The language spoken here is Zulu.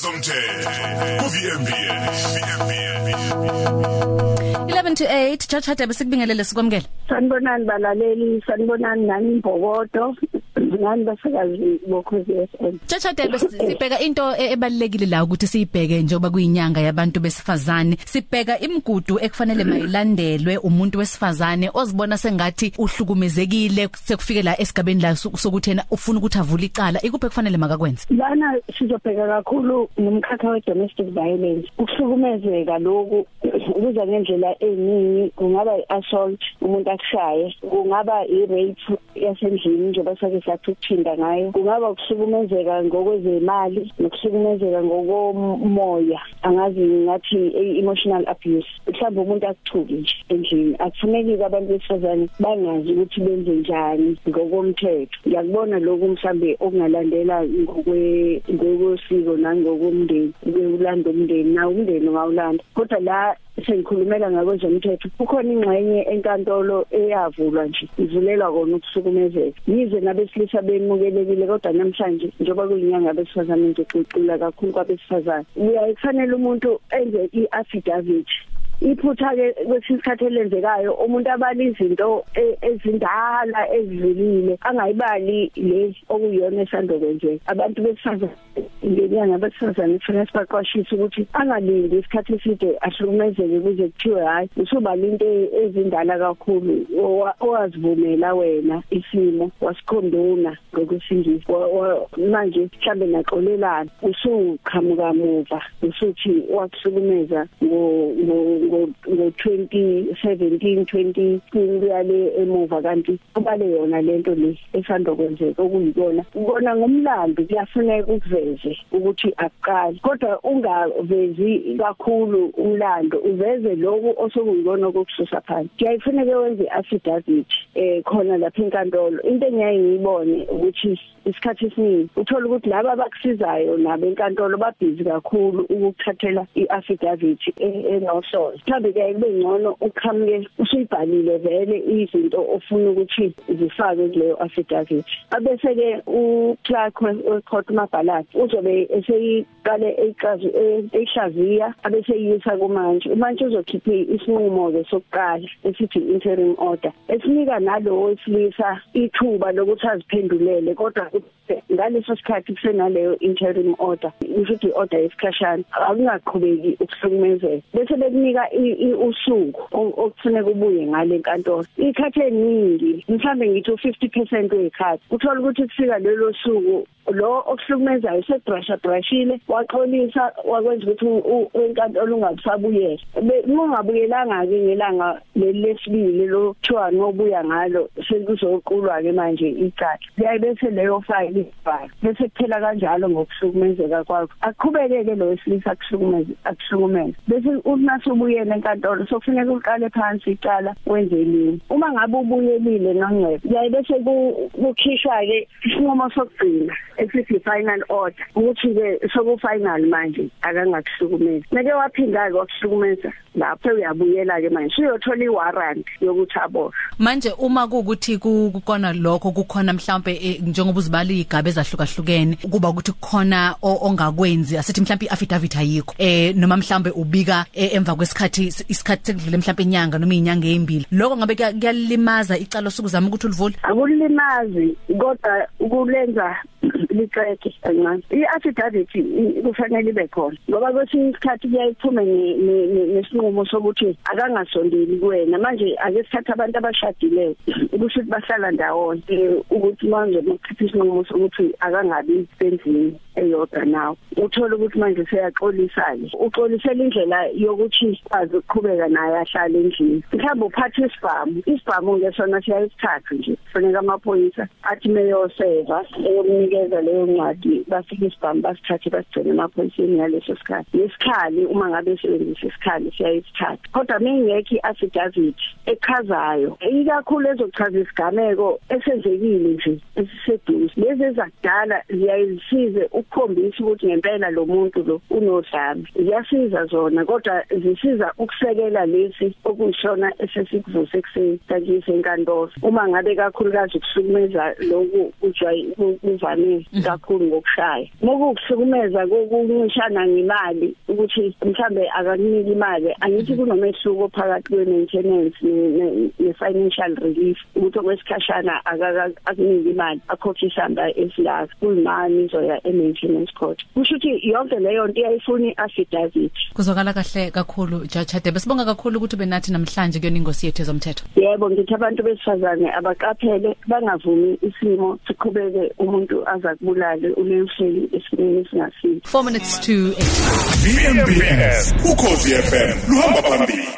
wezomthetho ku-VMBA 11 to 8 Judge Hadebe sikubingelele sikwamukele. Sanibonani balaleli. Sanibonani nani imbokodo nani basakazi bokhozi FM Judge Hadebe sibheka into e- ebalekile la ukuthi siyibheke njengoba kuyinyanga yabantu besifazane. Sibheka imigudu ekufanele mayilandelwe umuntu wesifazane ozibona sengathi uhlukumezekile sekufike la esigabeni la so- sokuthi yena ufuna ukuthi avule icala. Ikuphi ekufanele makakwenze? Lana sizobheka kakhulu ngomkhakha we-domestic violence. Ukuhlukumezeka lokhu kuza ngendlela eyiningi kungaba i-assault. Umuntu akushaye kungaba i-rape yasendlini njengoba sake sathi ukuthinda ngayo. Kungaba ukuhlukumezeka ngokwezemali nokuhlukumezeka ngokomoya. Angazi ngathi i-emotional abuse mhlawumbe umuntu akuthuki nje endlini. Akufuneki abantu besifazane bangazi ukuthi benze njani ngokomthetho. Ngiyakubona lokhu mhlambe okungalandela ngokwe ngokwesiko nangokomndeni kulanda umndeni. Na umndeni ungawulanda. Kodwa la sengikhulumela ngakwezomthetho kukhona ingxenye enkantolo eyavulwa nje ivulelwa kona ukusukumezeka yize nabesilisa bemukelekile kodwa namhlanje njengoba kuyinyanga besifazane nje xuxula kakhulu kwabesifazane. Uyaye kufanele umuntu enze i-affidavit. Iphutha ke kwesikhathi elenzekayo umuntu abala izinto e- ezindala ezivulile angayibali lezi okuyona esandokwenzeka abantu besifazane ngenyanga besifazane kufanele sibaqwashise ukuthi angalindi isikhathi eside ahlukumezeke kuze kuthiwe hayi usubala into ezindala kakhulu owa- owazivumela wena isimo wasikhondona ngokusingisa Wa- wa- manje mhlambe naxolelana usuqhamuka muva usuthi wakuhlukumeza ngo ngo- ngo ngo 2017 2016 kuyale emuva kanti kubale yona lento le esanda kwenzeka okuyikona ukona ngomlando kuyafuneka ukuveze ukuthi akuqali kodwa ungavezi kakhulu umlando uveze lokhu osokuyikona okususa phansi kuyayifuneka wenze affidavit eh khona lapha enkantolo into engiyaye ngiyibone ukuthi isikhathi esiningi uthola ukuthi laba abakusizayo nabo enkantolo babhizi kakhulu ukuthathela i-affidavit enohlolo mhlawumbe ke kube ngcono uqhamuke usuyibhalile vele izinto ofuna ukuthi zifakwe kuleyo affidavit. Abese ke uclerk wecourt mabhalati uzobe eseyiqale eyiqazi eyihlaziya abese yisa kumanje manje uzokhipha isinqumo ke sokuqala esithi interim order esinika nalo wesilisa ithuba lokuthi aziphendulele kodwa ngaleso sikhathi kusenaleyo interim order ukuthi i-order yesikhashana akungaqhubeki ukuhlukumezeka. Bese bekunika i- i- usuku o- okufuneka ubuye ngale nkantolo. Ikhathi eningi mhlambe ngithi u50% wekhathi uthola ukuthi kufika lelo suku lo okuhlukumezayo sebrasha brashile waxolisa wakwenza ukuthi u- u- inkantolo ungabusabuyela ungabuyelanga ke ngelanga lesibili lo kuthiwa nobuya ngalo sekuzoqulwa ke manje icala kuyaye bese leyo file ibhala bese kuphela kanjalo ngokuhlukumezeka kwakho. Aqhubekeke lo wesilisa akuhlukumeze akuhlukumeze. Bese umasubuyela enkantolo sokufuneka uqale phansi icala wenzelini uma ngabe ubuyelile nongcebo kuyaye bese ku- kukhishwa ke isinqumo sokugcina. Esithi final order ukuthi ke soku final manje akangakuhlukumezi. Nake waphinda ke wakuhlukumeza lapho uyabuyela ke manje uyothola iwarrant yokuthi aboshwe manje uma kuukuthi ku- kukona lokho kukhona mhlawumbe eh, njengoba uzibala igaba ezahlukahlukene kuba ukuthi kukhona o- ongakwenzi asithi mhlawumbe iaffidavit ayikho. Eh noma mhlawumbe ubika eh, emva kwesikhathi isikhathi sekudlule mhlawumbe inyanga noma inyanga ezimbili lokho ngabe kuya- kuyalimaza icala sokuzama ukuthi ulivule? Akulimazi kodwa ukulenza liceke kancane i-affidavit i- kufanele ibe khona ngoba kwesinye isikhathi kuyayiphume ne- ne- ne- nesinqumo sokuthi akangasondeli kuwena. Manje ake sithathe abantu abashadileyo kusho ukuthi bahlala ndawonye eh, ukuthi manje bakhipha isinqumo sokuthi akangabi sendlini. Eyodwa nawe uthola ukuthi manje seyaxolisa-ke. Uxolisela indlela yokuthi kwazi ukuqhubeka naye ahlale endlini. Mhlawumbe uphathe isibhamu. Isibhamu-ke sona siyayisithatha nje. Kufuneka amaphoyisa athi meyoseva eyomnikeza leyo ncwadi bafike isibhamu basithathe basigcine emaphoyiseni ngaleso sikhathi. Nesikhali uma ngabe esebenzisa isikhali siyayisithatha. Kodwa mengekho i-affidavit echazayo ikakhulu ezochaza isigameko esenzekile nje esiseduze. Lezi ezakudala ziyayisize ukukhombisa ukuthi ngempela lo muntu lo unodlame. Ziyasiza zona kodwa zisiza ukusekela lesi okuyishona esesikuvuse ekuseni sakise enkantolo uma ngabe kakhulukazi ukuhlukumeza lokhu kujwayi kuvame uhlukumeze kakhulu ngokushaya. Mokuhlukumeza kokuncishana ngemali ukuthi mhlambe akakuniki imali angithi kunomehluko phakathi kwe maintenance ne financial relief ukuthi okwesikhashana akakuniki imali akhokhe isamba esilaka. Kuyimani izoya e maintenance court kusho ukuthi yonke leyo nto iyayifuna i-affidavit. Kuzokala kahle kakhulu Judge Hadebe sibonga kakhulu ukuthi benathi namhlanje kuyona ingosi yethu ezomthetho. Yebo ngithi abantu besifazane abaqaphele bangavumi isimo siqhubeke umuntu aza kubulale ulemhleli esimeni esingasizo 4 minutes to 8 VMBS ukhosi FM luhamba phambili.